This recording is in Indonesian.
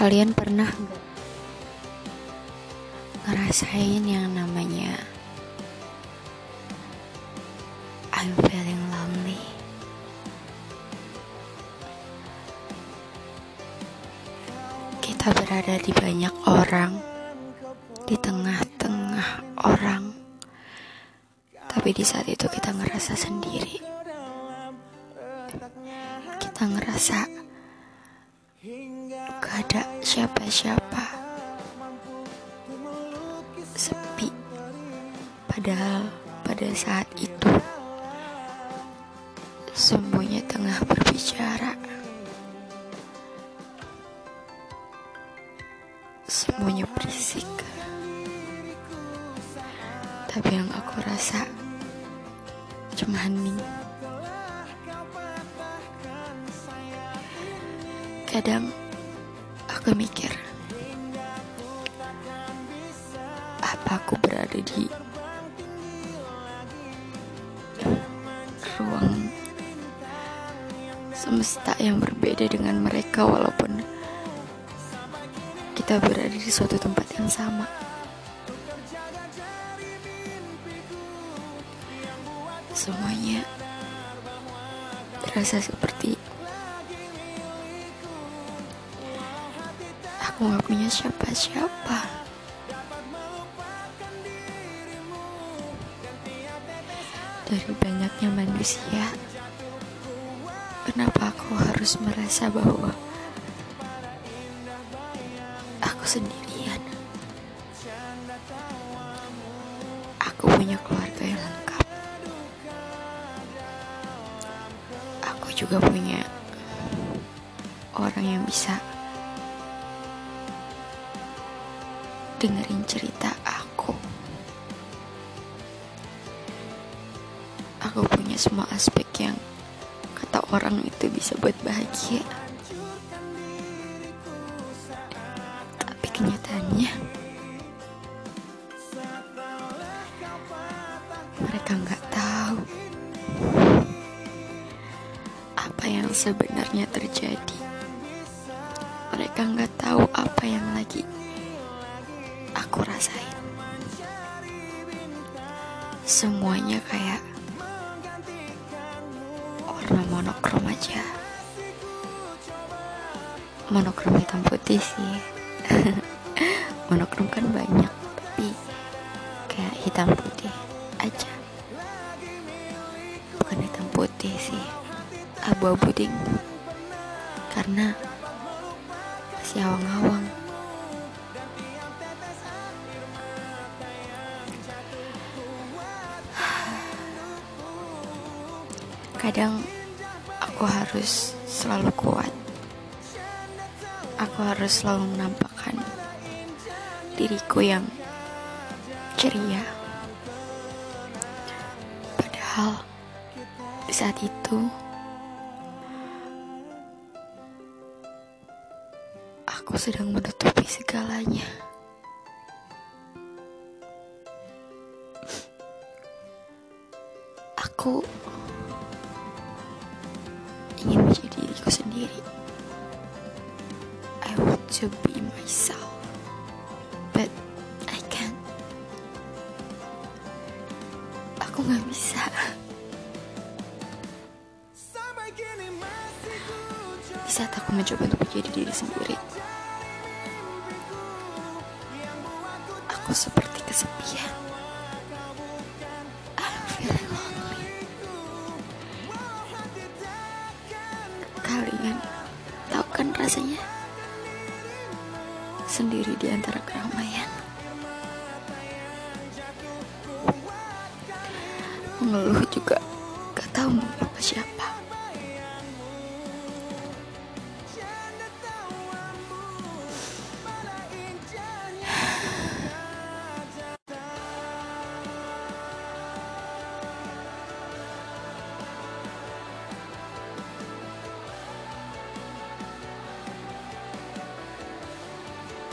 Kalian pernah ngerasain yang namanya I'm feeling lonely? Kita berada di banyak orang, di tengah-tengah orang, tapi di saat itu kita ngerasa sendiri. Kita ngerasa ada siapa-siapa, sepi. Padahal pada saat itu semuanya tengah berbicara. Semuanya berisik. Tapi yang aku rasa cuma hening. Kadang aku mikir, apa aku berada di ruang semesta yang berbeda dengan mereka walaupun kita berada di suatu tempat yang sama. Semuanya terasa seperti aku gak punya siapa-siapa. Dari banyaknya manusia, kenapa aku harus merasa bahwa aku sendirian? Aku punya keluarga yang lengkap. Aku juga punya orang yang bisa dengerin cerita aku. Aku punya semua aspek yang kata orang itu bisa buat bahagia. Tapi kenyataannya mereka nggak tahu apa yang sebenarnya terjadi. Mereka nggak tahu apa yang lagi aku rasain. Semuanya kayak warna monokrom aja. Monokrom hitam putih sih. monokrom kan banyak, tapi kayak hitam putih aja. Bukan hitam putih sih, abu-abu ding. Karena masih awang-awang. Kadang aku harus selalu kuat. Aku harus selalu menampakkan diriku yang ceria. Padahal saat itu aku sedang menutupi segalanya. Aku sendiri. I want to be myself, but I can't. Aku nggak bisa. Di saat aku mencoba untuk menjadi diri sendiri, aku seperti kesepian. Kalian tahu kan rasanya? Sendiri di antara keramaian. Mengeluh juga